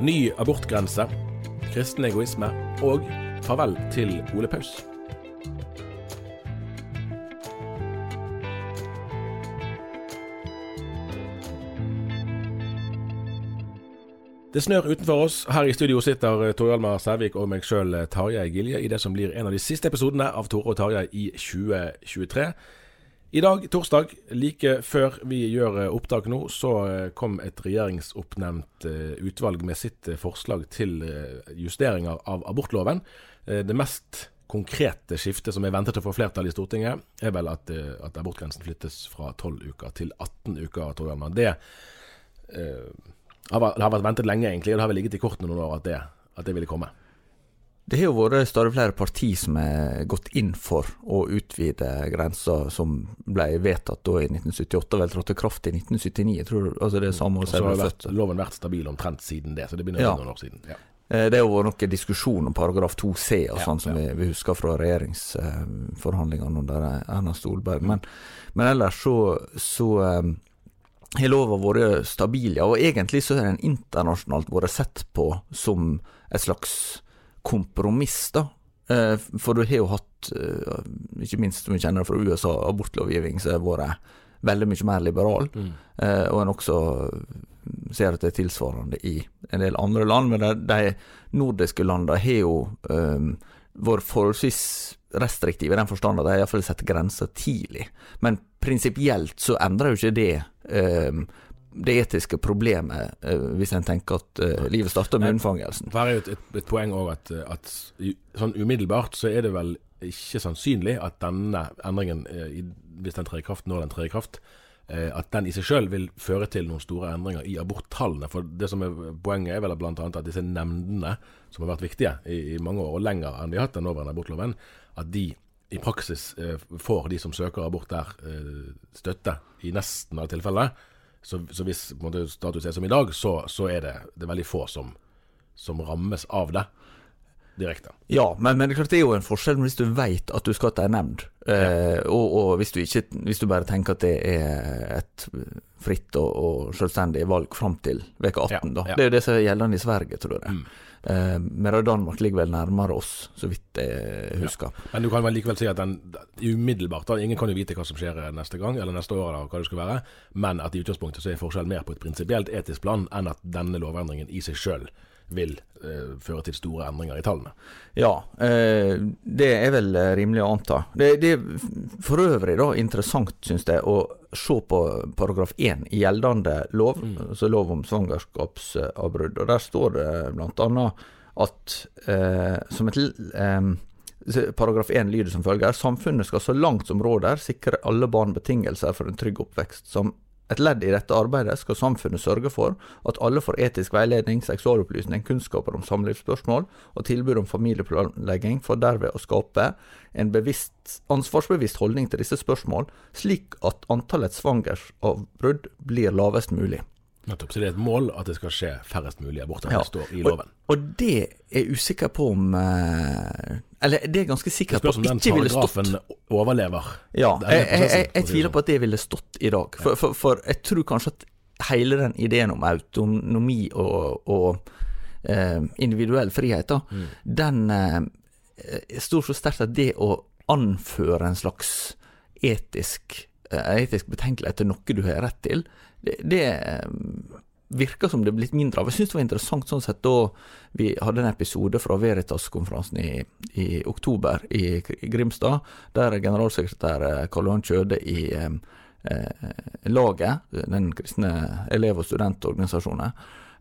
Ny abortgrense, kristen egoisme og farvel til Ole Paus. Det snør utenfor oss. Her i studio sitter Tor Hjalmar Sævik og meg sjøl, Tarjei Gilje, i det som blir en av de siste episodene av Tore og Tarjei i 2023. I dag, torsdag, like før vi gjør eh, opptak nå, så eh, kom et regjeringsoppnevnt utvalg med sitt forslag til justeringer av abortloven. Det mest konkrete skiftet som er ventet å få flertall i Stortinget, er vel at, at abortgrensen flyttes fra 12 uker til 18 uker, Tror jeg. Det det har vært ventet lenge, egentlig, og det har vel ligget i kortene noen år at det, at det ville komme. Det har jo vært stadig flere partier som har gått inn for å utvide grensa som ble vedtatt da i 1978, vel trådte kraft i 1979. Jeg tror altså det er samme år Så har vært, loven vært stabil omtrent siden det, så det begynner å ja. noen år siden. Ja. Eh, det har vært noen diskusjon om paragraf 2c og sånn, ja, som vi, vi, husker fra regjeringsforhandlingene under Erna Solberg. Men, men ellers så, så um, har lova vært stabil, ja. Og egentlig så har den internasjonalt vært sett på som et slags kompromiss, da. Eh, for du har jo hatt, eh, ikke minst som vi kjenner fra USA, abortlovgivning som har vært veldig mye mer liberal. Mm. Eh, og en også ser at det er tilsvarende i en del andre land. Men de, nordiske landene har jo um, vært forholdsvis restriktive i den forstand at de iallfall setter grenser tidlig. Men prinsipielt så endrer jo ikke det eh, det etiske problemet, eh, hvis en tenker at uh, livet starter med unnfangelsen. Her er jo et, et, et poeng òg at, at, sånn umiddelbart så er det vel ikke sannsynlig at denne endringen, eh, hvis den trer i kraft når den trer i kraft, at den i seg sjøl vil føre til noen store endringer i aborttallene. For det som er Poenget er vel bl.a. at disse nemndene, som har vært viktige i, i mange år og lenger enn vi har hatt den nåværende abortloven, at de i praksis eh, får de som søker abort der, eh, støtte i nesten alle tilfeller. Så, så hvis måte, status er som i dag, så, så er det, det er veldig få som, som rammes av det direkte. Ja, men, men, det er jo en forskjell hvis du vet at du skal til en nemnd, eh, og, og hvis, du ikke, hvis, du bare tenker at det er et fritt og, og selvstendig valg fram til uke 18. Ja, ja. Det er jo det som er gjeldende i Sverige, tror jeg. Mm. Eh, Medan Danmark ligger vel nærmere oss, så vidt jeg husker. Ja. Men du kan vel likevel si at den umiddelbart da, Ingen kan jo vite hva som skjer neste gang, eller neste år, eller hva det skal være. Men at i utgangspunktet så er forskjellen mer på et prinsipielt etisk plan enn at denne lovendringen i seg sjøl vil eh, føre til store endringer i tallene. Ja, eh, det er vel eh, rimelig å anta. Det, det er for øvrig da interessant, syns jeg, å se på paragraf 1 i gjeldende lov, mm. altså lov om svangerskapsavbrudd. Og Der står det bl.a. at eh, som et eh, Paragraf 1 lyder som følger. Samfunnet skal så langt som råder sikre alle barn betingelser for en trygg oppvekst, som et ledd i dette arbeidet skal samfunnet sørge for at alle får etisk veiledning, seksualopplysning, kunnskaper om samlivsspørsmål og tilbud om familieplanlegging, for derved å skape en bevisst, ansvarsbevisst holdning til disse spørsmål, slik at antallet svangerskapsavbrudd blir lavest mulig. Nettopp. Så det er et mål at det skal skje færrest mulig aborter. Ja. Står i loven. Og, og det er usikker på om eh, Eller det er ganske Det sikker på spørs om den ikke ville stått. paragrafen overlever. Ja, jeg, jeg, jeg, tviler på at det ville stått i dag. For, for, for jeg tror kanskje at hele den ideen om autonomi og, og eh, individuell frihet, da, Mm. den eh, står så sterkt at det å anføre en slags etisk, eh, etisk betenkelighet til noe du har rett til, det, det eh, virker som det er blitt mindre av. Jeg syns det var interessant sånn sett da vi hadde en episode fra Veritas-konferansen i, i oktober i Gr- Grimstad, der generalsekretær eh, Karl Johan Kjøde i eh, eh, laget, den kristne elev- og studentorganisasjonen,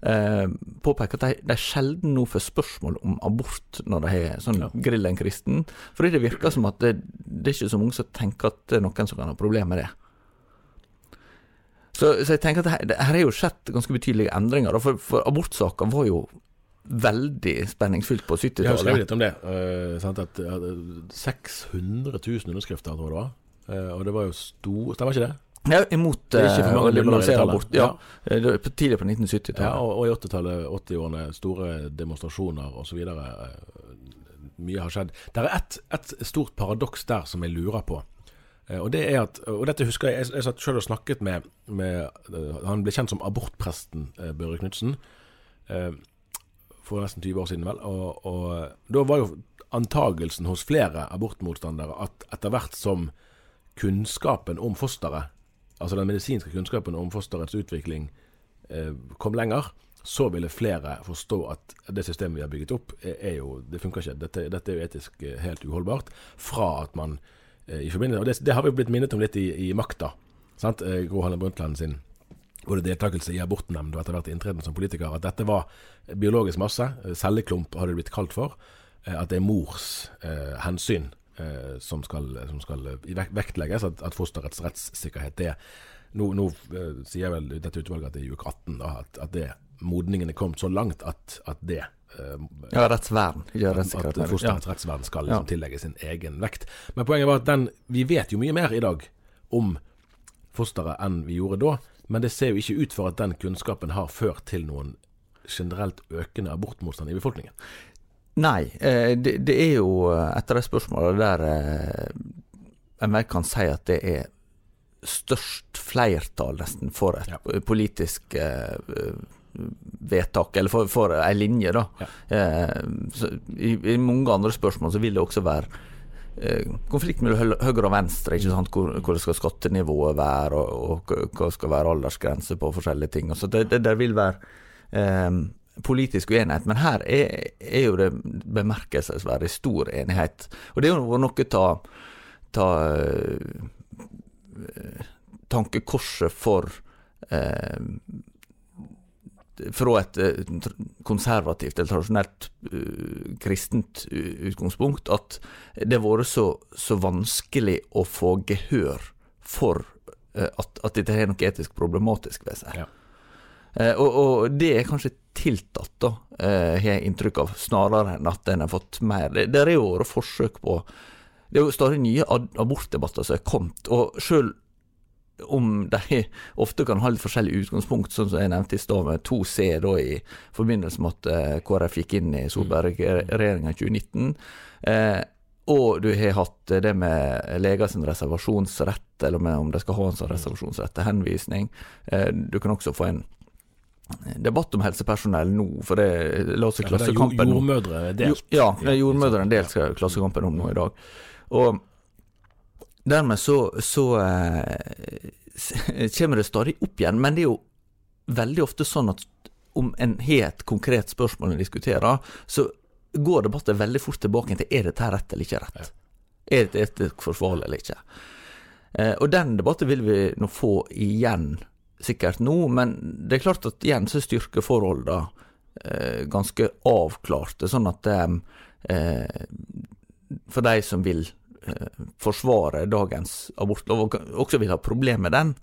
eh, påpeker at de, de sjelden nå får spørsmål om abort når de har sånn Ja. grill en kristen, fordi det virker som at det, det er ikke så mange som tenker at det er noen som kan ha problemer med det. Så, så jeg tenker at her, har her er jo skjedd ganske betydelige endringer, for, for abortsaker var jo veldig spenningsfylt på Jeg har skrevet 70-tallet. litt om det. Uh, sant, at eh, 600 000 underskrifter, tror jeg det var. Uh, og det var jo stor Stemmer ikke det? Ja, imot Det ikke eh, å liberalisere abort. Ja, Ja, Eh, tidlig på 1970-tallet. og, og i 80-tallet, 80-årene, store demonstrasjoner osv. Mye har skjedd. Det er ett et stort paradoks der som jeg lurer på. Eh, Og det at, og dette husker jeg, jeg, jeg satt selv og snakket med, med eh, Han ble kjent som abortpresten eh, Børre Knutsen for nesten 20 år siden, vel. Og, og da var jo antagelsen hos flere abortmotstandere at etter hvert som kunnskapen om fosteret, altså den medisinske kunnskapen om fosterets utvikling, kom lenger, så ville flere forstå at det systemet vi har bygget opp, er, jo Det funker ikke. Dette, dette er jo etisk helt uholdbart. Fra at man i forbindelse Og det, det har vi blitt minnet om litt i, i Makta. Sant? Eh, Gro Harlem Brundtland sin både deltakelse i abortnemnd og etter hvert inntreden som politiker, at dette var biologisk masse. eh, Celleklump har det blitt kalt for. eh, At det er mors eh, hensyn eh, som skal, som skal eh, vek- vektlegges. At, at fosterets rettssikkerhet det Nå, nå eh, sier vel dette utvalget at det er i uke 18 da, at, at det modningen er kommet så langt at, at det eh, Ja, rettsvern. Ikke at. Ja. rettsvern skal liksom Ja. tillegge sin egen vekt. Men poenget var at den, vi vet jo mye mer i dag om fosteret enn vi gjorde da. Men det ser jo ikke ut for at den kunnskapen har ført til noen generelt økende abortmotstand i befolkningen. Nei, eh, det, det er jo eh, et av de spørsmålene der eh, en vel kan si at det er størst flertall nesten for et Ja. politisk eh, vedtak, eller for, for ei linje, da. Ja. Eh, så i, I mange andre spørsmål så vil det også være eh, konflikt mellom høyre og venstre, ikke sant? Hvor, hvor det skal skattenivået være, og, og hva- skal være aldersgrense på forskjellige ting. Så det, det der vil være eh, politisk uenighet, men her er, er jo det bemerkelsesverdig stor enighet. Og det er jo noe ta, ta, eh, tankekorset for eh, fra et eh, konservativt eller tradisjonelt uh, kristent utgangspunkt at det har vært så, så vanskelig å få gehør for uh, at, at dette er noe etisk problematisk ved seg. Ja. Uh, og, og det er kanskje tiltatt, da, eh, har jeg inntrykk av, snarere enn at en har fått mer. Det, det er jo vært forsøk på Det er jo stadig nye abortdebatter som er kommet, og sjøl om de ofte kan ha litt forskjellig utgangspunkt, sånn som jeg nevnte i stad med 2C da i forbindelse med at eh, KrF gikk inn i Solberg-regjeringa i 2019. Eh, og du har hatt det med leger sin reservasjonsrett, eller med om de skal ha en sånn reservasjonsrett til henvisning. Eh, du kan også få en debatt om helsepersonell nå, for det la oss i Ja, det er Klassekampen. Jordmødre delt. Jo, ja, det er jordmødre en del skal Klassekampen om nå i dag. Og dermed så, så eh, kommer det stadig opp igjen, men det er jo veldig ofte sånn at om en har et konkret spørsmål en diskuterer, så går debatten veldig fort tilbake til er dette rett eller ikke rett. Er dette etisk forsvarlig eller ikke. Eh, og den debatten vil vi nå få igjen sikkert nå, men det er klart at igjen så styrker forholdene eh, ganske avklarte, sånn at eh, for de som vil eh, forsvare dagens abortlov, og også vil ha problemer med den,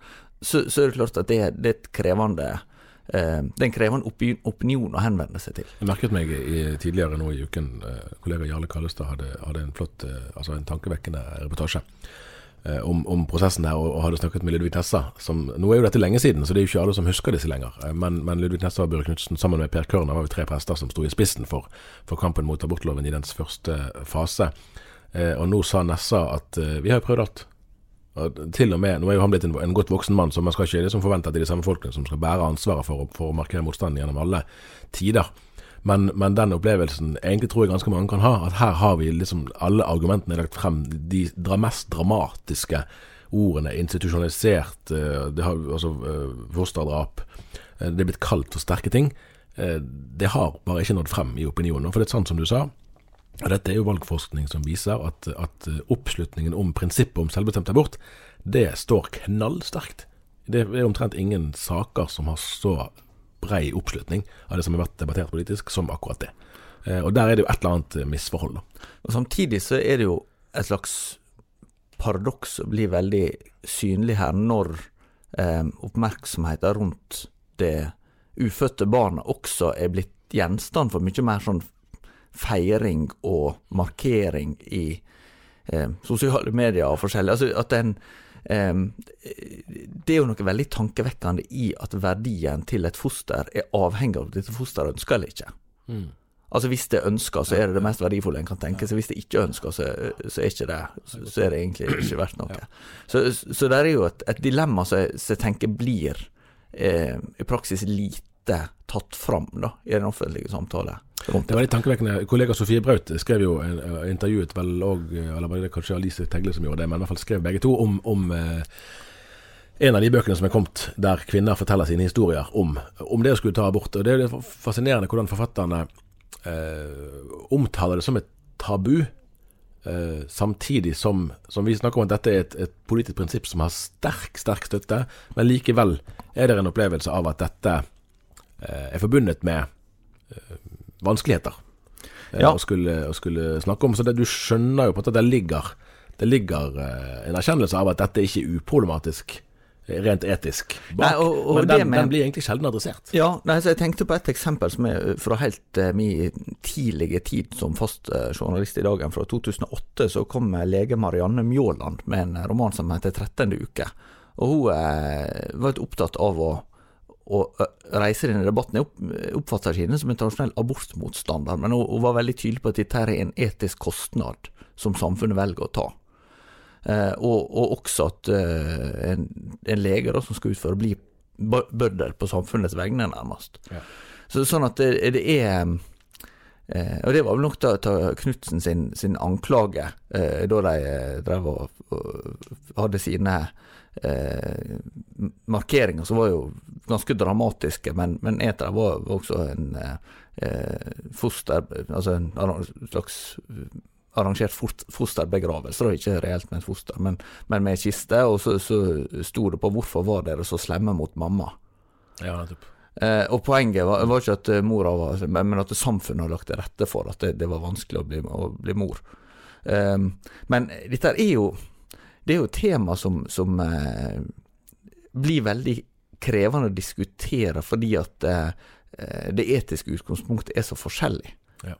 så, så er det klart at det, det er et krevende eh, det er en krevende opinion å henvende seg til. Jeg merket meg i, tidligere nå i uken, eh, kollega Jarle Kallestad hadde, hadde en flott, eh, altså en tankevekkende reportasje eh, om, om prosessen her, og, hadde snakket med Ludvig Nessa. Som, nå er jo dette lenge siden, så det er jo ikke alle som husker disse lenger. Men, men Ludvig Nessa og Børre Knutsen sammen med Per Kørner var jo tre prester som sto i spissen for, for kampen mot abortloven i dens første fase. Eh, og nå sa Nessa at eh, vi har jo prøvd alt. Og til og med, Nå er jo han blitt en, en godt voksen mann, så man skal ikke liksom forvente at det er de samme folkene som skal bære ansvaret for, for å markere motstanden gjennom alle tider. Men, men den opplevelsen egentlig tror jeg ganske mange kan ha, at her har vi liksom alle argumentene lagt frem. De mest dramatiske ordene. Institusjonalisert, eh, det har, altså fosterdrap. Det er blitt kalt for sterke ting. Det har bare ikke nådd frem i opinionen. For det er sant som du sa, og Dette er jo valgforskning som viser at, at oppslutningen om prinsippet om selvbestemt abort, det står knallsterkt. Det er omtrent ingen saker som har så brei oppslutning av det som har vært debattert politisk, som akkurat det. Eh, Og der er det jo et eller annet eh, misforhold, da. Og Samtidig så er det jo et slags paradoks som blir veldig synlig her, når eh, oppmerksomheten rundt det ufødte barnet også er blitt gjenstand for mye mer sånn feiring og markering i eh, sosiale medier og forskjellig. Altså at den eh, Det er jo noe veldig tankevekkende i at verdien til et foster er avhengig av om dette fosteret ønsker eller ikke. Altså Hvis det ønsker, så er det det mest verdifulle en kan tenke seg. Hvis det ikke ønsker, så, så er ikke det så, så er det egentlig ikke verdt noe. Så, så det er jo et, et dilemma som jeg, som jeg tenker blir eh, i praksis lite tatt fram da, i den offentlige samtale. rundt Det var litt tankevekkende. Kollega Sofie Braut skrev jo en, uh, intervjuet vel òg, eller var det kanskje Alice Tegle som gjorde det, men i hvert fall skrev begge to om, om uh, en av de bøkene som er kommet der kvinner forteller sine historier om, om det å skulle ta abort. Og Det er fascinerende hvordan forfatterne uh, omtaler det som et tabu, Uh, samtidig som, som vi snakker om at dette er et, et politisk prinsipp som har sterk, sterk støtte, men likevel er det en opplevelse av at dette eh, er forbundet med eh, vanskeligheter eh, Ja. å, skulle, å skulle snakke om. Så det, du skjønner jo på en måte at det ligger, det ligger eh, en erkjennelse av at dette ikke er uproblematisk eh, rent etisk bak. Nei, og- og men det den, med- den blir egentlig sjelden adressert. Ja, nei, så jeg tenkte på et eksempel som er fra helt uh, min tidlige tid som fast uh, journalist i dagen. Fra 2008 så kom eh, lege Marianne Mjåland med en roman som heter 13. uke. Og hun uh, var litt opptatt av å, å reiser reise denne debatten. Jeg oppfatter ikke henne som en tradisjonell abortmotstander, men hun, var veldig tydelig på at dette er en etisk kostnad som samfunnet velger å ta. Eh, og, og også at eh, en, en lege da, som skal utføre, blir bø- bøddel på samfunnets vegne, nærmest. Ja. Så, sånn at det, det er eh, Og det var vel nok da, da Knutsen sin, sin anklage, eh, da de eh, drev og, og hadde sine eh, markeringer, som var jo ganske dramatiske, men, men Eter var også en eh, eh, foster Altså en slags arrangert fosterbegravelse, da, ikke reelt med et foster, men, men med kiste, og så, så sto det på 'hvorfor var dere så slemme mot mamma'? Ja, nettopp. Eh, og poenget var, var ikke at eh, mora var Men at samfunnet har lagt til rette for at det, det var vanskelig å bli, å bli mor. Eh, men dette er jo Det er jo tema som, som eh, blir veldig krevende å diskutere fordi at eh, det etiske utgangspunktet er så forskjellig. Ja.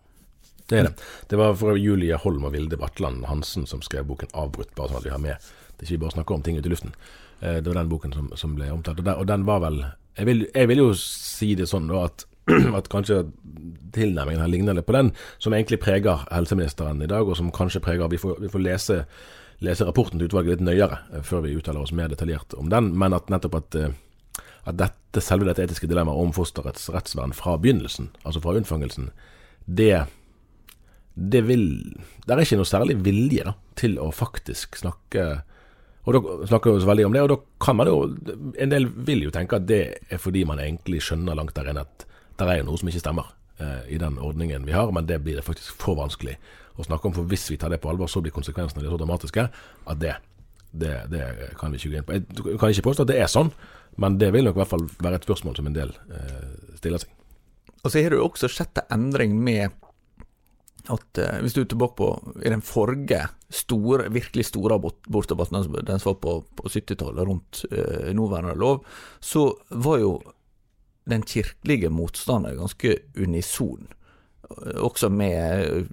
Det er det. Det var fra Julie Holm og Vilde Vatland Hansen som skrev boken 'Avbrutt', bare sånn at vi har med. Det er ikke bare å snakke om ting ute i luften. Eh, Det var den boken som, som ble omtalt. Og den, og den var vel jeg vil, jeg vil jo si det sånn da at, at kanskje tilnærmingen her ligner litt på den som egentlig preger helseministeren i dag, og som kanskje preger Vi får, vi får lese, lese rapporten til utvalget litt nøyere eh, før vi uttaler oss mer detaljert om den, men at nettopp at eh, at dette, selve dette etiske dilemmaet om fosterets rettsvern fra begynnelsen, altså fra unnfangelsen, det det vil Det er ikke noe særlig vilje da, til å faktisk snakke Og da snakker vi så veldig om det, og da kan man jo En del vil jo tenke at det er fordi man egentlig skjønner langt der inne at det er noe som ikke stemmer eh, i den ordningen vi har, men det blir det faktisk for vanskelig å snakke om. For hvis vi tar det på alvor, så blir konsekvensene så dramatiske at det, det, det kan vi ikke gå inn på. Jeg kan ikke påstå at det er sånn, men det vil nok i hvert fall være et spørsmål som en del eh, stiller seg. Og så har du også sett en endring med at eh, hvis du er tilbake på i den forrige store, virkelig store abortdebatten, den som var på, på 70-tallet, rundt eh, nåværende lov, så var jo den kirkelige motstanden ganske unison. Også med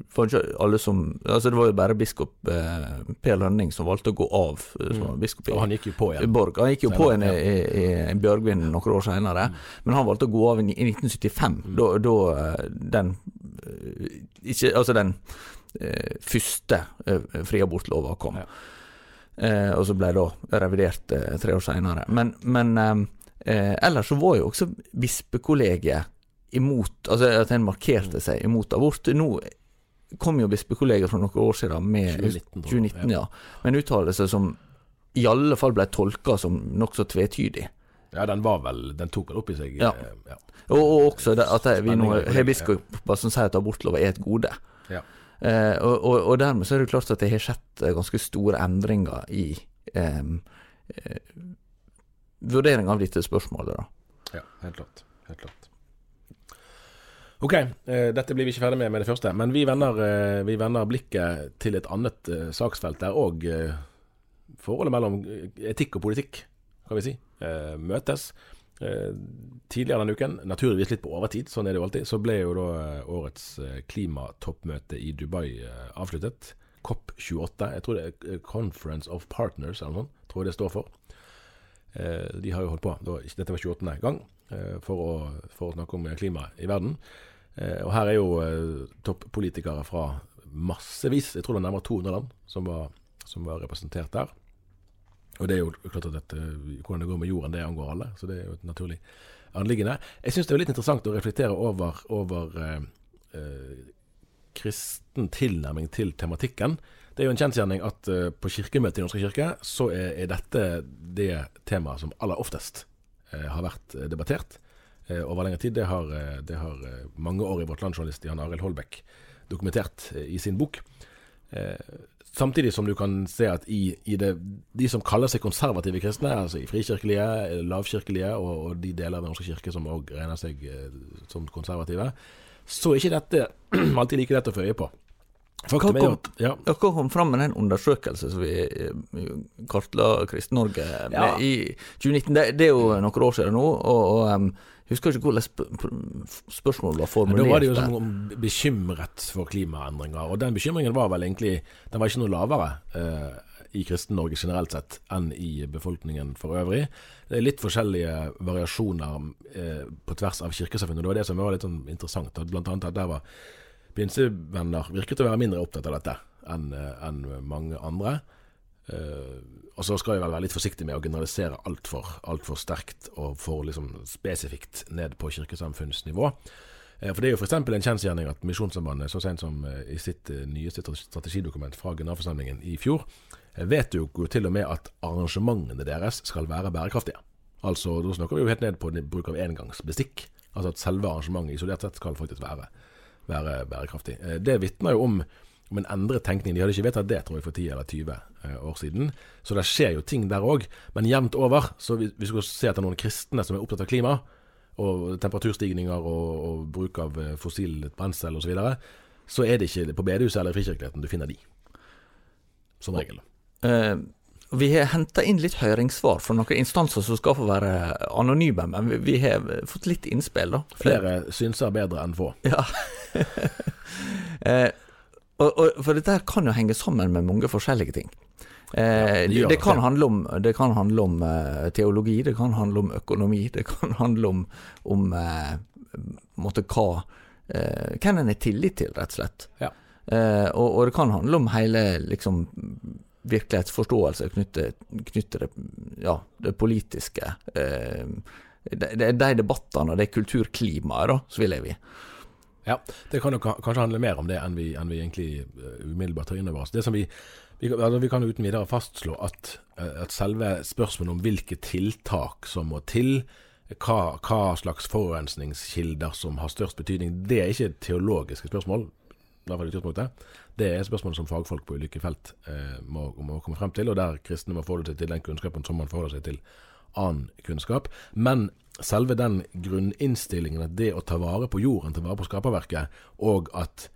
alle som Altså Det var jo bare biskop eh, Per Lønning som valgte å gå av eh, som Mm. biskop i Og han gikk jo på igjen. Borg. Han gikk jo på igjen i, i, i Bjørgvin noen år senere, men han valgte å gå av i, i 1975, Mm. da, da eh, den eh, ikke, Altså den eh, første eh, friabortlova kom. Ja. Eh, og så ble det da revidert tre år senere. Men, men ellers så var jo også bispekollegiet imot Altså at en markerte seg imot abort. Nå kom jo bispekollegaer for noen år siden med 2019, 2019 ja, med en uttalelse som i alle fall ble tolka som nokså tvetydig. Ja, den var vel Den tok vel opp i seg Ja. eh, ja. Og, og også det, at vi nå har biskoper som sier at abortlova er et gode. Ja. Eh, og, og, og dermed så er det klart at det har skjedd eh, ganske store endringer i eh, eh, vurdering av dette spørsmålet. da. Ja, helt klart. Helt klart. Ok, eh, dette blir vi ikke ferdig med med det første, men vi vender, eh, vi vender blikket til et annet eh, saksfelt der òg forholdet mellom etikk og politikk, kan vi si, møtes. Tidligere denne uken, naturligvis litt på overtid, sånn er det jo alltid, så ble jo da årets klimatoppmøte i Dubai avsluttet. COP28, jeg tror det er Conference of Partners eller noe sånt, tror jeg det står for. De har jo holdt på, dette var 28. gang, for å, for å snakke om klima i verden. Eh, og her er jo eh, toppolitikere fra massevis, jeg tror det er nærmere 200 land, som var, som var representert der. Og det er jo klart at dette, hvordan det går med jorden, det angår alle, så det er jo et naturlig anliggende. Jeg syns det er litt interessant å reflektere over, over eh, eh, kristen tilnærming til tematikken. Det er jo en kjensgjerning at eh, på kirkemøtet i Norske kirke så er, er dette det temaet som aller oftest har vært debattert over lengre tid. Det har, eh, det har eh, mange år i Vårt Land-journalist Jan Arild Holbæk dokumentert eh, i sin bok. Eh, samtidig som du kan se at i, i det, de som kaller seg konservative kristne, altså i frikirkelige, eh, lavkirkelige og, og de deler av Den norske kirke som òg regner seg eh, som konservative, så er ikke dette alltid like lett å få øye på. Faktum er jo ja, Dere kom fram med den undersøkelsen som vi eh, kartla Kristen-Norge med Ja. i 2019. Det, det er jo noen år siden nå, og, og um, husker ikke hvordan sp spørsmålet var formulert. da var det jo sånn bekymret for klimaendringer, og den bekymringen var vel egentlig Den var ikke noe lavere eh, i Kristen-Norge generelt sett enn i befolkningen for øvrig. Det er litt forskjellige variasjoner eh, på tvers av kirkesamfunnet. Det var det som var litt sånn interessant. Blant annet at der var pinsevenner virket å være mindre opptatt av dette enn en mange andre. Eh, og så skal jeg vel være litt forsiktig med å generalisere altfor alt for sterkt og for liksom spesifikt ned på kirkesamfunnsnivå. Eh, For Det er jo f.eks. en kjensgjerning at Misjonssambandet så sent som eh, i sitt eh, nyeste strategidokument fra generalforsamlingen i fjor vet jo til og med at arrangementene deres skal være bærekraftige. Altså, Da snakker vi jo helt ned på bruk av engangsbestikk. Altså at selve arrangementet isolert sett skal faktisk være, være bærekraftig. Eh, Det vitner jo om, om en endret tenkning. De hadde ikke vedtatt det tror jeg for 10 eller 20 eh, år siden. Så det skjer jo ting der òg. Men jevnt over, så hvis vi skal se etter noen kristne som er opptatt av klima, og temperaturstigninger og, og bruk av eh, fossilt brensel osv., så, videre, så er det ikke på bedehuset eller i frikirkeligheten du finner de. Som regel. Eh, vi har henta inn litt høringssvar fra noen instanser som skal få være anonyme, men vi, vi har fått litt innspill, da. Flere synser bedre enn få. Ja. eh, og, og, for dette her kan jo henge sammen med mange forskjellige ting. Eh, det det, det, kan om, det kan handle om eh, teologi, det kan handle om økonomi, det kan handle om, om eh, måtte hva eh, Hvem en har tillit til, rett og slett. Ja. Eh, og, og det kan handle om hele liksom virkelighetsforståelse knyttet til det, ja, det politiske. Eh, det, er de debattene og det kulturklimaet da, som vi lever i. Ja, det kan jo kanskje handle mer om det enn vi, enn vi egentlig eh, umiddelbart tar inn over oss. Vi, vi, altså vi kan jo uten videre fastslå at, eh, at selve spørsmålet om hvilke tiltak som må til, hva, hva slags forurensningskilder som har størst betydning, det er ikke teologiske spørsmål. i hvert fall i utgangspunktet. Det er spørsmål som fagfolk på ulike felt eh, må, må komme frem til, og der kristne må forholde seg til den kunnskapen som man forholder seg til annen kunnskap. Men selve den grunninnstillingen at det å ta vare på jorden, ta vare på skaperverket, og at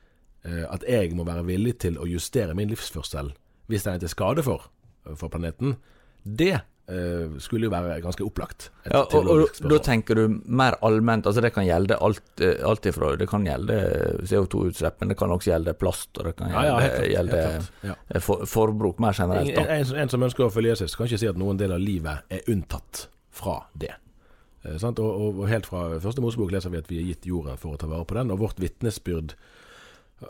eh, at jeg må være villig til å justere min livsførsel hvis den er til skade for, for planeten, det skulle jo være ganske opplagt. Ja, og, og da tenker du mer allment, altså det kan gjelde alt, eh, alt ifra Det kan gjelde CO2-utslipp, men det kan også gjelde plast, og det kan gjelde, ja, ja, klart, gjelde. Ja. eh, for, forbruk mer generelt. En, en, en som ønsker å følge Jesus, kan ikke si at noen del av livet er unntatt fra det. Eh, sant? Og, og, og helt fra første Mosebok leser vi at vi er gitt jorden for å ta vare på den, og vårt vitnesbyrd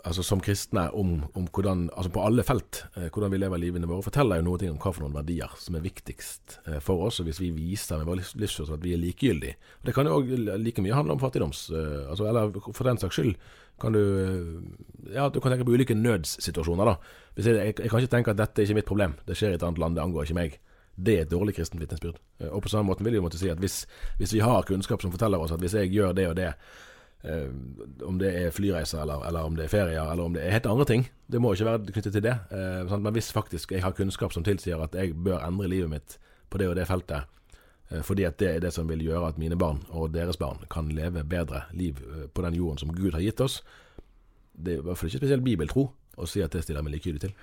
altså som kristne om, om hvordan, altså på alle felt, eh, hvordan vi lever livene våre, forteller jo noe om hva for noen verdier som er viktigst eh, for oss. Og hvis vi viser med vår livsførsel at vi er likegyldige og Det kan jo òg like mye handle om fattigdoms... eh, altså, eller for den saks skyld kan du eh, Ja, du kan tenke på ulike nødssituasjoner, da. Jeg, jeg, jeg kan ikke tenke at dette er ikke mitt problem, det skjer i et annet land, det angår ikke meg. Det er et dårlig kristent vitnesbyrd. Eh, Og på samme måte vil jeg jo måtte si at hvis, hvis vi har kunnskap som forteller oss at hvis jeg gjør det og det, eh, om det er flyreiser eller, eller om det er ferier eller om det er helt andre ting, det må ikke være knyttet til det. Eh. Men hvis faktisk jeg har kunnskap som tilsier at jeg bør endre livet mitt på det og det feltet, eh, fordi at det er det som vil gjøre at mine barn og deres barn kan leve bedre liv på den jorden som Gud har gitt oss, det er i hvert fall ikke spesielt bibeltro å si at det stiller meg likegyldig til.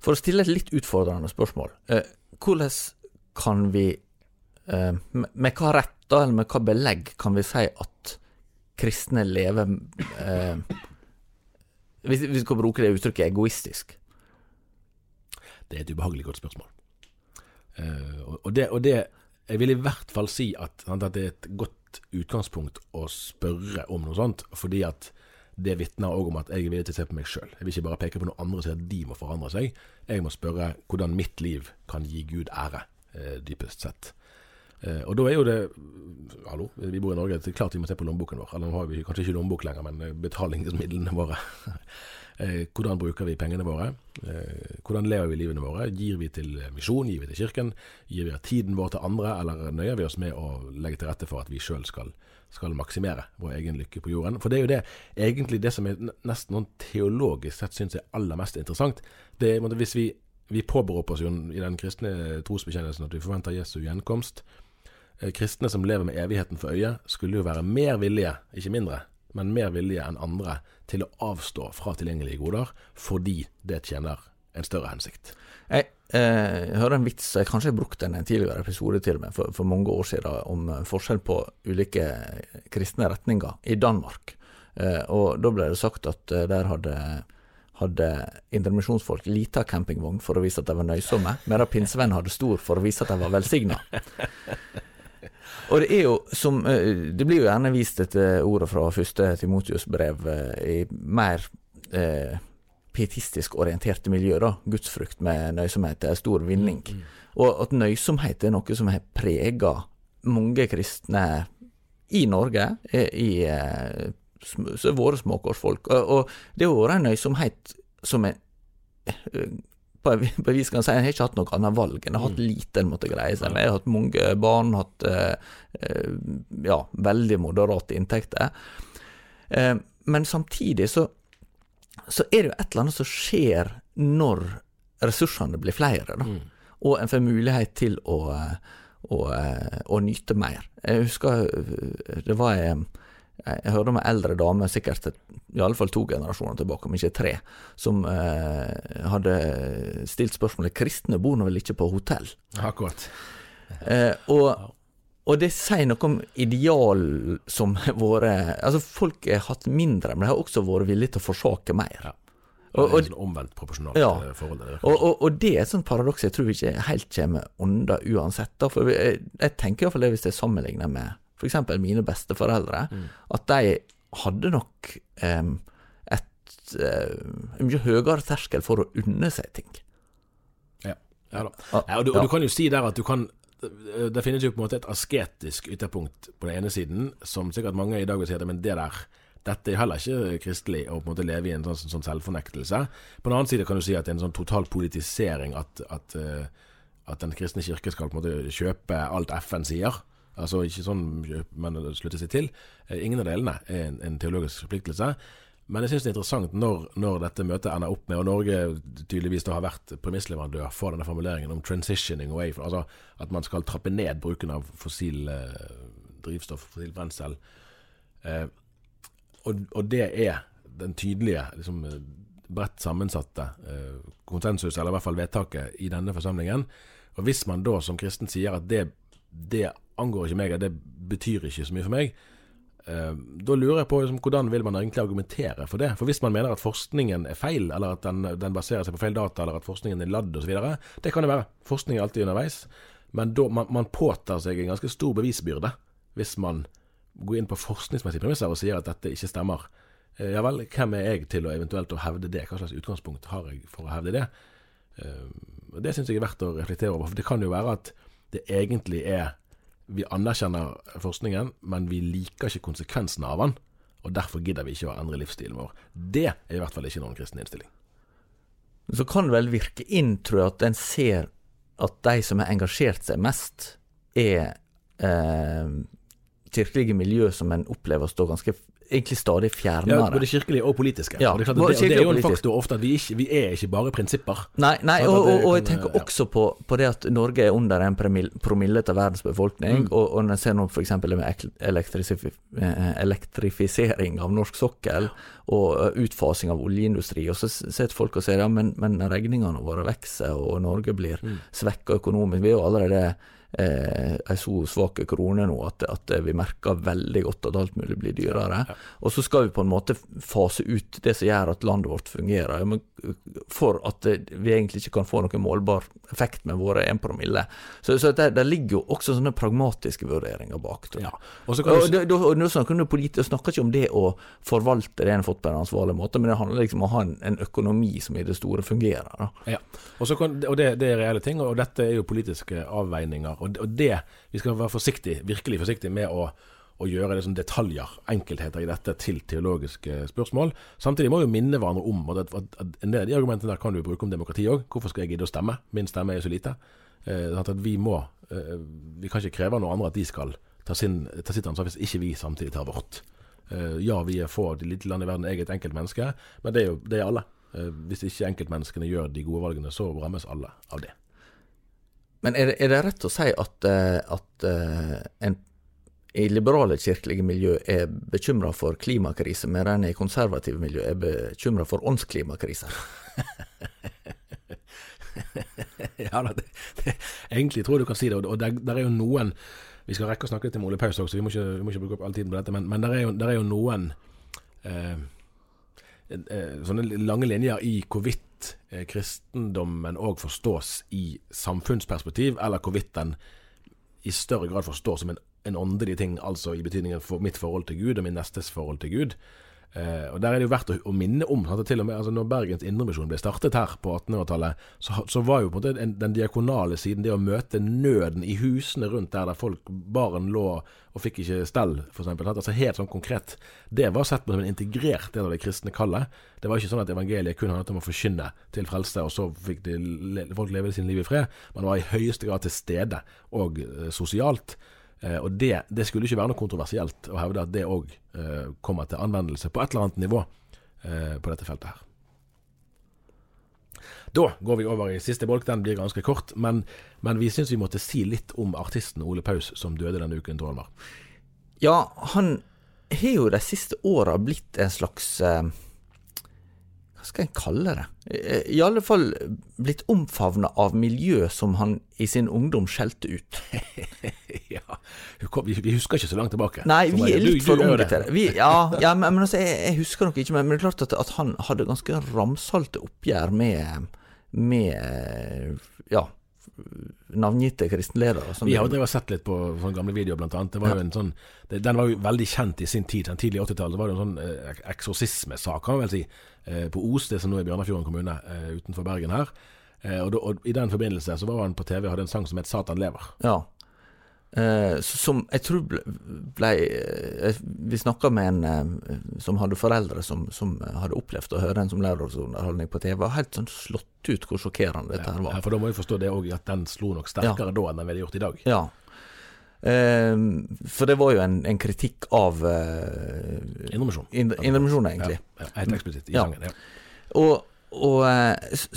For å stille et litt utfordrende spørsmål. Hvordan kan vi, med, hva rett da, eller med hva belegg, kan vi si at kristne lever eh, Hvis vi skal bruke det uttrykket egoistisk. Det er et ubehagelig godt spørsmål. Eh, og, det, og det Jeg vil i hvert fall si at, at det er et godt utgangspunkt å spørre om noe sånt, fordi at det vitner òg om at jeg er villig til å se på meg sjøl. Jeg vil ikke bare peke på noen andre og si at de må forandre seg. Jeg må spørre hvordan mitt liv kan gi Gud ære, eh, dypest sett. Eh, og da er jo det Hallo, vi bor i Norge. Det er klart vi må se på lommeboken vår. Eller nå har vi kanskje ikke lommebok lenger, men eh, betalingsmidlene våre. Eh, hvordan bruker vi pengene våre? Hvordan lever vi livene våre? Gir vi til misjon? Gir vi til kirken? Gir vi tiden vår til andre? Eller nøyer vi oss med å legge til rette for at vi sjøl skal, skal maksimere vår egen lykke på jorden? For det er jo det egentlig det som er nesten noen teologisk sett syns er aller mest interessant. Det er, hvis vi, vi påberoper oss jo i den kristne trosbekjennelsen at vi forventer Jesu gjenkomst. Eh, Kristne som lever med evigheten for øye, skulle jo være mer villige, ikke mindre, men mer villige enn andre til å avstå fra tilgjengelige goder, fordi det tjener en større hensikt. Jeg eh, hører en vits, jeg kanskje har brukt den i en tidligere episode til med, for, for mange år siden, om eh, forskjell på ulike kristne retninger i Danmark. Eh, og da ble det sagt at eh, der hadde hadde indremisjonsfolk lita campingvogn for å vise at de var nøysomme, mens pinsevenn hadde stor for å vise at de var velsigna. Og det er jo som eh, Det blir jo gjerne vist etter ordet fra første Timotius brev eh, i mer eh, pietistisk orienterte miljø, da. Gudsfrukt med nøysomhet er stor vinning. Og at nøysomhet er noe som har prega mange kristne i Norge, eh, i eh, så våre småkårsfolk. Og, og det har vært en nøysomhet som er eh, på et vis kan jeg si jeg har ikke hatt noe annet valg. jeg har hatt lite en måtte greie seg med. Jeg har hatt mange barn, hatt eh, ja, veldig moderate inntekter. Eh, men samtidig så, så er det jo et eller annet som skjer når ressursene blir flere, da. Og en får mulighet til å, eh, å, å nyte mer. Jeg husker det var en jeg hørte om ei eldre dame, sikkert i alle fall to generasjoner tilbake, om ikke tre, som eh, hadde stilt spørsmålet kristne bor nå vel ikke på hotell? Akkurat. Eh, og, og det sier noe om ideal som har vært Altså, folk har hatt mindre, men de har også vært villige til å forsake mer. Ja. Og- Og, og- og, sånn omvendt proporsjonalt Ja. eh, forhold. Det Og, og, og det er et sånt paradoks jeg tror vi ikke helt kommer unna uansett. Da. For jeg, jeg tenker iallfall det hvis jeg sammenligner med f.eks. mine besteforeldre, at de hadde nok um, et um, en mye høyere terskel for å unne seg ting. Ja, ja da. Ja, og, du, og du kan jo si der at du kan Det finnes jo på en måte et asketisk ytterpunkt på den ene siden, som sikkert mange i dag vil si at men det der dette er heller ikke kristelig å på en måte leve i en sånn, sånn selvfornektelse. På den annen side kan du si at det er en sånn total politisering at, at, eh, at den kristne kirke skal på en måte kjøpe alt FN sier. Altså ikke sånn, men slutte seg til. Eh, Ingen av delene er en, en teologisk forpliktelse. Men jeg syns det er interessant når, når dette møtet ender opp med, og Norge tydeligvis da har vært premissleverandør for denne formuleringen om 'transitioning away', altså at man skal trappe ned bruken av fossil eh, drivstoff, fossil brensel. Eh, og, og det er den tydelige, liksom, bredt sammensatte eh, konsensus, eller i hvert fall vedtaket, i denne forsamlingen. Og hvis man da som kristen sier at det, det angår ikke meg, det betyr ikke så mye for meg, eh, da lurer jeg på liksom, hvordan vil man egentlig argumentere for det? For hvis man mener at forskningen er feil, eller at den, den baserer seg på feil data, eller at forskningen er ladd osv., det kan det være. Forskning er alltid underveis. Men da, man, man påtar seg en ganske stor bevisbyrde hvis man går inn på forskningsmessige premisser og sier at dette ikke stemmer. Eh, ja vel, hvem er jeg til å eventuelt å hevde det? Hva slags utgangspunkt har jeg for å hevde det? Eh, det syns jeg er verdt å reflektere over. For det kan jo være at det egentlig er Vi anerkjenner forskningen, men vi liker ikke konsekvensene av den. Og derfor gidder vi ikke å endre livsstilen vår. Det er i hvert fall ikke noen kristen innstilling. Så kan det vel virke inn, tror jeg, at en ser at de som har engasjert seg mest, er eh, kirkelige miljø som en opplever å stå ganske egentlig stadig fjernere. Ja, både kirkelige og politiske. Ja, det, er klart det, det er jo en faktor ofte at vi, ikke, vi er ikke bare prinsipper. Nei, nei og, og, og jeg tenker også på, på det at Norge er under en promille av verdens befolkning, Mm. og, og når en ser nå f.eks. med ek- eh, elektrifisering av norsk sokkel og eh, utfasing av oljeindustri, og så sitter folk og sier ja, men, men regningene våre vokser, og Norge blir Mm. svekka økonomisk. Vi er jo allerede eh, ei så svak krone nå at, at vi merker veldig godt at alt mulig blir dyrere. Ja. Og så skal vi på en måte fase ut det som gjør at landet vårt fungerer. Ja, men for at vi egentlig ikke kan få noen målbar effekt med våre 1 promille. Så, så det, det ligger jo også sånne pragmatiske vurderinger bak. Ja. Og så kan Og, du, og snakker du snakker ikke om det å forvalte det en har fått på en ansvarlig måte, men det handler liksom om å ha en, en økonomi som i det store fungerer. Da. Ja. Kan, og det, det er reelle ting, og dette er jo politiske avveininger. Og, og det Vi skal være forsiktig, virkelig forsiktige med å, å gjøre det som detaljer, enkeltheter i dette, til teologiske spørsmål. Samtidig må vi minne hverandre om at, en del av de argumentene der kan du bruke om demokrati òg. Hvorfor skal jeg gidde å stemme? Min stemme er jo så lite. Eh, at vi må eh, Vi kan ikke kreve av noen andre at de skal ta, sin, ta sitt ansvar hvis ikke vi samtidig tar vårt. Eh, ja, vi er få de lille land i verden, jeg er et enkelt menneske, men det er jo det er alle. Eh, hvis ikke enkeltmenneskene gjør de gode valgene, så rammes alle av det. Men er det, er det rett å si at, eh, at eh, en i liberale kirkelige miljø er bekymra for klimakrise, mens en i konservative miljø er bekymra for åndsklimakrise? ja, det, det, egentlig tror jeg du kan si det. Og der, der er jo noen Vi skal rekke å snakke litt om Ole Paus også, vi må ikke, vi må ikke bruke opp all tiden på dette. Men, men der, er jo, der er jo noen eh, eh, sånne lange linjer i hvorvidt eh, kristendommen òg forstås i samfunnsperspektiv, eller hvorvidt den i større grad forstås som en, en åndelig ting, altså i betydningen for mitt forhold til Gud og min nestes forhold til Gud. Eh, og Der er det jo verdt å, å minne om at til og med altså når Bergens Indremisjon ble startet her på 1800-tallet, så, så var jo på en måte den, den diakonale siden, det å møte nøden i husene rundt der der folk barn lå og fikk ikke stell, f.eks. Altså helt sånn konkret. Det var sett på som en integrert del av det kristne kallet. Det var ikke sånn at evangeliet kun handlet om å forkynne til frelse, og så fikk de, folk leve sin liv i fred. Man var i høyeste grad til stede, og eh, sosialt. Eh, og det, det skulle ikke være noe kontroversielt å hevde at det òg eh, kommer til anvendelse på et eller annet nivå eh, på dette feltet her. Da går vi over i siste bolk. Den blir ganske kort, men, men vi syns vi måtte si litt om artisten Ole Paus som døde denne uken, Tor Almar. Ja, han har jo de siste åra blitt en slags eh, Hva skal en kalle det? Eh, I alle fall blitt omfavna av miljø som han i sin ungdom skjelte ut. ja, vi, husker ikke så langt tilbake. Nei, vi er litt for unge til det. Vi, ja, ja, men, men altså, jeg, jeg husker nok ikke, men, men det er klart at, at han hadde ganske ramsalte oppgjør med, med ja, navngitte kristenledere. ledere. Vi har jo drevet sett litt på sånne gamle videoer, blant annet. Det var jo en sånn, det, den var jo veldig kjent i sin tid. Den tidlige 80-tallet var det en sånn eh, ek- eksorsismesak, kan man vel si, eh, på Os, det som nå er Bjørnafjorden kommune eh, utenfor Bergen her. Eh, og, og I den forbindelse så var han på TV og hadde en sang som het 'Satan lever'. Ja. Eh, som jeg tror ble, ble eh, Vi snakka med en uh, som hadde foreldre som, som hadde opplevd å høre en som lørdagsunderholdning på TV, og helt sånn slått ut hvor sjokkerende dette her Ja, var. for da må vi forstå det òg, at den slo nok sterkere da enn den ville gjort i dag. Ja. Uh, for det var jo en, en kritikk av uh, Indremisjon. Indremisjonen, egentlig. Ja, ja, helt eksplisitt i Ja. sangen. Ja. Og, og eh, s-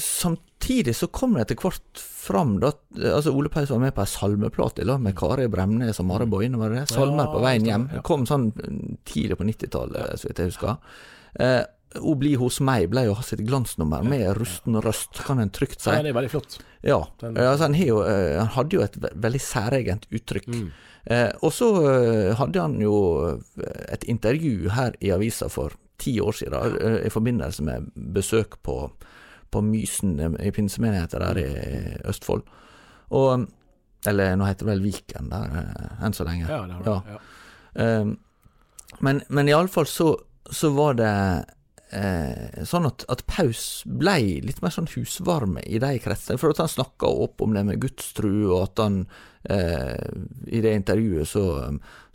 samtidig så kom det etter hvert fram da eh, altså Ole Paus var med på ei salmeplate da, med Kari Bremnes og Mare Boine, var det det? 'Salmer på veien hjem'. Det. Kom sånn mm, tidlig på 90-tallet, så vidt jeg husker. Eh, Hun blir hos meg ble jo sitt glansnummer med rusten røst, kan en trygt si. Ja, det er veldig flott. Ja. Altså, han, jo, eh, han hadde jo et veldig særegent uttrykk. Mm. Eh, og så eh, hadde han jo eh, et intervju her i avisa for ti år siden, eh, i forbindelse med besøk på, på Mysen i pinsemenigheten der i Østfold. Og Eller nå heter det vel Viken der, eh, enn så lenge. Ja, det har det. Ja. Ja. Um, men, men iallfall så, så var det eh, sånn at, at Paus blei litt mer sånn husvarme i de kretsene. For at han snakka opp om det med gudstru, og at han eh, i det intervjuet så,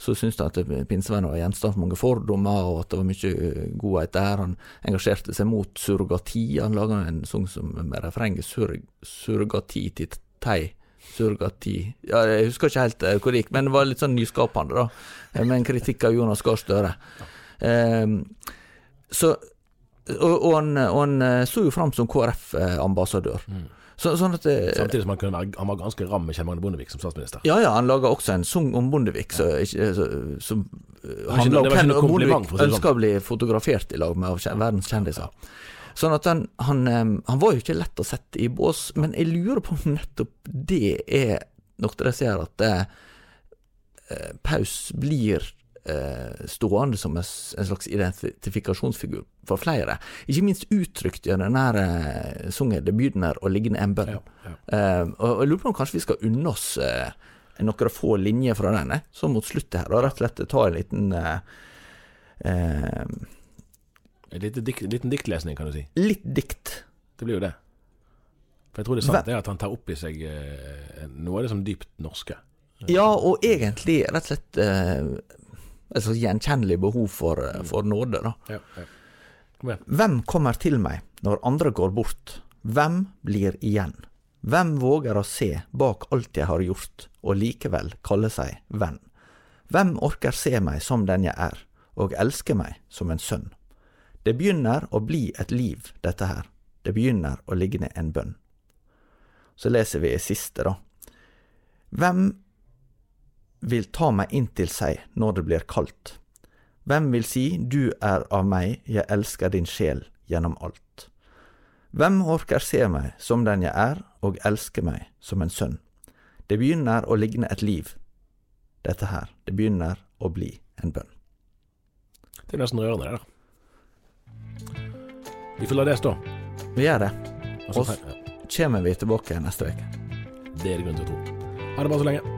så syntes han at pinsevenner var gjenstand for mange fordommer, og at det var mye godhet der. Han engasjerte seg mot surrogati. Han laga en sang som med refrenget sur, 'Surrogati til tei'. Surrogati ja, Jeg husker ikke helt eh, hvor det gikk, men det var litt sånn nyskapende, da. Eh, Med en kritikk av Jonas Gahr Støre. Eh, så og, og, han, og han eh, sto jo fram som KrF-ambassadør. Så, sånn at Samtidig som han, kunne være, han var ganske ram med Kjell Magne Bondevik som statsminister. Ja, ja, han laga også en sang om Bondevik ja. så, som handla om det hvem Bondevik det sånn. ønska å bli fotografert i lag med av verdens kjendiser. Sånn at han, han, han var jo ikke lett å sette i bås, men jeg lurer på om nettopp det er noe dere ser at eh, eh, Paus blir eh, stående som en, slags identifikasjonsfigur for flere. Ikke minst uttrykt i den der eh, sangen 'Det begynner å 'Liggende en bønn'. Ja, ja. Eh, og jeg lurer på om kanskje vi skal unne oss eh, noen få linjer fra den, eh, så mot sluttet her, og rett og slett ta en liten eh, eh, En liten, dikt, liten diktlesning, kan du si. Litt dikt. Det blir jo det. For jeg tror det er sant det er at han tar opp i seg eh, noe av det som dypt norske. Ja, og egentlig rett og slett eh, et slags gjenkjennelig behov for, eh, for nåde. Ja, ja. Kom. Hvem kommer til meg når andre går bort? Hvem blir igjen? Hvem våger å se bak alt jeg har gjort, og likevel kalle seg venn? Hvem orker se meg som den jeg er, og elske meg som en sønn? Det begynner å bli et liv, dette her. Det begynner å ligne en bønn. Så leser vi siste, da. Hvem vil ta meg inn til seg når det blir kaldt? Hvem vil si du er av meg, jeg elsker din sjel gjennom alt? Hvem orker se meg som den jeg er, og elske meg som en sønn? Det begynner å ligne et liv, dette her. Det begynner å bli en bønn. Det er nesten rørende, det der. Vi får la det stå. Vi gjør det. Og så kommer vi tilbake neste uke. det er det grunn til å tro. Ha det bra så lenge.